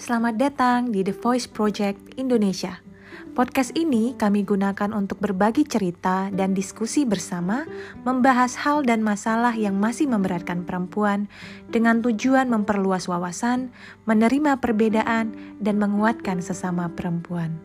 Selamat datang di The Voice Project Indonesia. Podcast ini kami gunakan untuk berbagi cerita dan diskusi bersama, membahas hal dan masalah yang masih memberatkan perempuan, dengan tujuan memperluas wawasan, menerima perbedaan, dan menguatkan sesama perempuan.